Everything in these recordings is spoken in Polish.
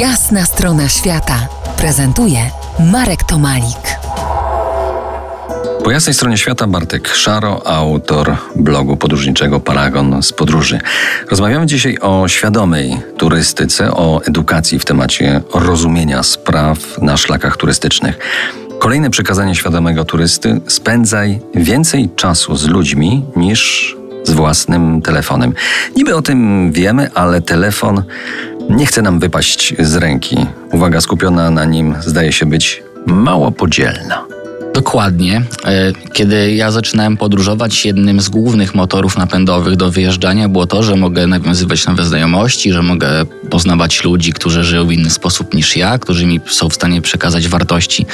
Jasna strona świata prezentuje Marek Tomalik. Po jasnej stronie świata Bartek Szaro, autor blogu podróżniczego Paragon z podróży. Rozmawiamy dzisiaj o świadomej turystyce, o edukacji w temacie rozumienia spraw na szlakach turystycznych. Kolejne przekazanie świadomego turysty: spędzaj więcej czasu z ludźmi niż z własnym telefonem. Niby o tym wiemy, ale telefon nie chce nam wypaść z ręki. Uwaga skupiona na nim zdaje się być mało podzielna. Dokładnie. E, kiedy ja zaczynałem podróżować, jednym z głównych motorów napędowych do wyjeżdżania było to, że mogę nawiązywać nowe znajomości, że mogę poznawać ludzi, którzy żyją w inny sposób niż ja, którzy mi są w stanie przekazać wartości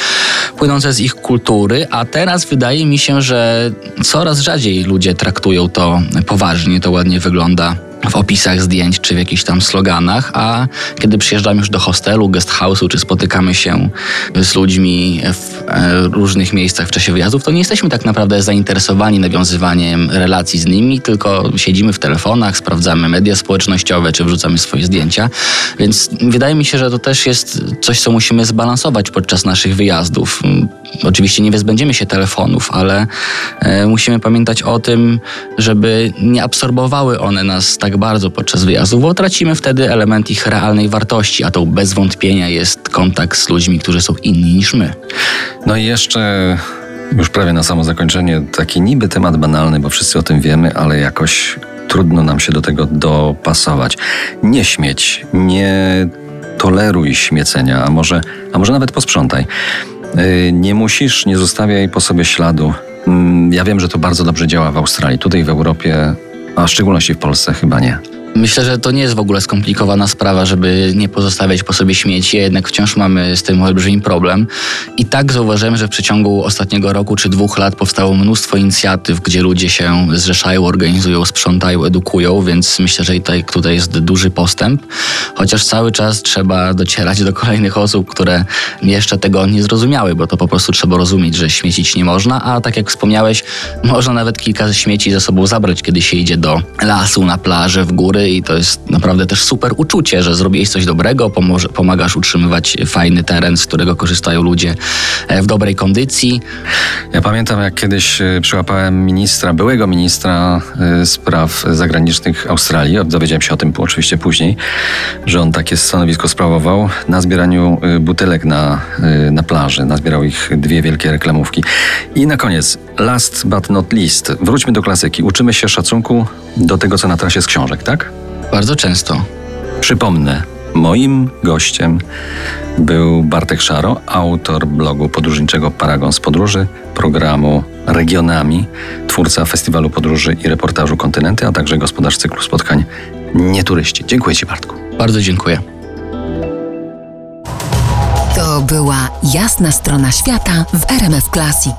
płynące z ich kultury, a teraz wydaje mi się, że coraz rzadziej ludzie traktują to poważnie, to ładnie wygląda w opisach zdjęć czy w jakichś tam sloganach, a kiedy przyjeżdżamy już do hostelu, guest house'u, czy spotykamy się z ludźmi w e, różnych miejscach w czasie wyjazdów, to nie jesteśmy tak naprawdę zainteresowani nawiązywaniem relacji z nimi, tylko siedzimy w telefonach, sprawdzamy media społecznościowe, czy wrzucamy swoje zdjęcia. Więc wydaje mi się, że to też jest coś, co musimy zbalansować podczas naszych wyjazdów. Oczywiście nie wyzbędziemy się telefonów, ale e, musimy pamiętać o tym, żeby nie absorbowały one nas tak bardzo podczas wyjazdu, bo tracimy wtedy element ich realnej wartości, a to bez wątpienia jest kontakt z ludźmi, którzy są inni niż my. No i jeszcze już prawie na samo zakończenie taki niby temat banalny, bo wszyscy o tym wiemy, ale jakoś trudno nam się do tego dopasować. Nie śmieć, nie toleruj śmiecenia, a może, a może nawet posprzątaj. Y, nie musisz, nie zostawiaj po sobie śladu. Mm, ja wiem, że to bardzo dobrze działa w Australii. Tutaj w Europie a w szczególności w Polsce chyba nie. Myślę, że to nie jest w ogóle skomplikowana sprawa, żeby nie pozostawiać po sobie śmieci, jednak wciąż mamy z tym olbrzymi problem. I tak zauważyłem, że w przeciągu ostatniego roku czy dwóch lat powstało mnóstwo inicjatyw, gdzie ludzie się zrzeszają, organizują, sprzątają, edukują, więc myślę, że tutaj, tutaj jest duży postęp. Chociaż cały czas trzeba docierać do kolejnych osób, które jeszcze tego nie zrozumiały, bo to po prostu trzeba rozumieć, że śmiecić nie można, a tak jak wspomniałeś, można nawet kilka śmieci ze sobą zabrać, kiedy się idzie do lasu, na plażę, w góry i to jest naprawdę też super uczucie, że zrobiłeś coś dobrego, pomagasz utrzymywać fajny teren, z którego korzystają ludzie e, w dobrej kondycji. Ja pamiętam, jak kiedyś e, przyłapałem ministra, byłego ministra e, spraw zagranicznych Australii, dowiedziałem się o tym oczywiście później, że on takie stanowisko sprawował na zbieraniu butelek na, na plaży. Nazbierał ich dwie wielkie reklamówki. I na koniec, last but not least, wróćmy do klasyki. Uczymy się szacunku do tego, co na trasie z książek, tak? Bardzo często. Przypomnę, moim gościem był Bartek Szaro, autor blogu podróżniczego Paragon z Podróży, programu Regionami, twórca festiwalu podróży i reportażu Kontynenty, a także gospodarz cyklu spotkań Nieturyści. Dziękuję Ci, Bartku. Bardzo dziękuję. To była jasna strona świata w RMF Classic.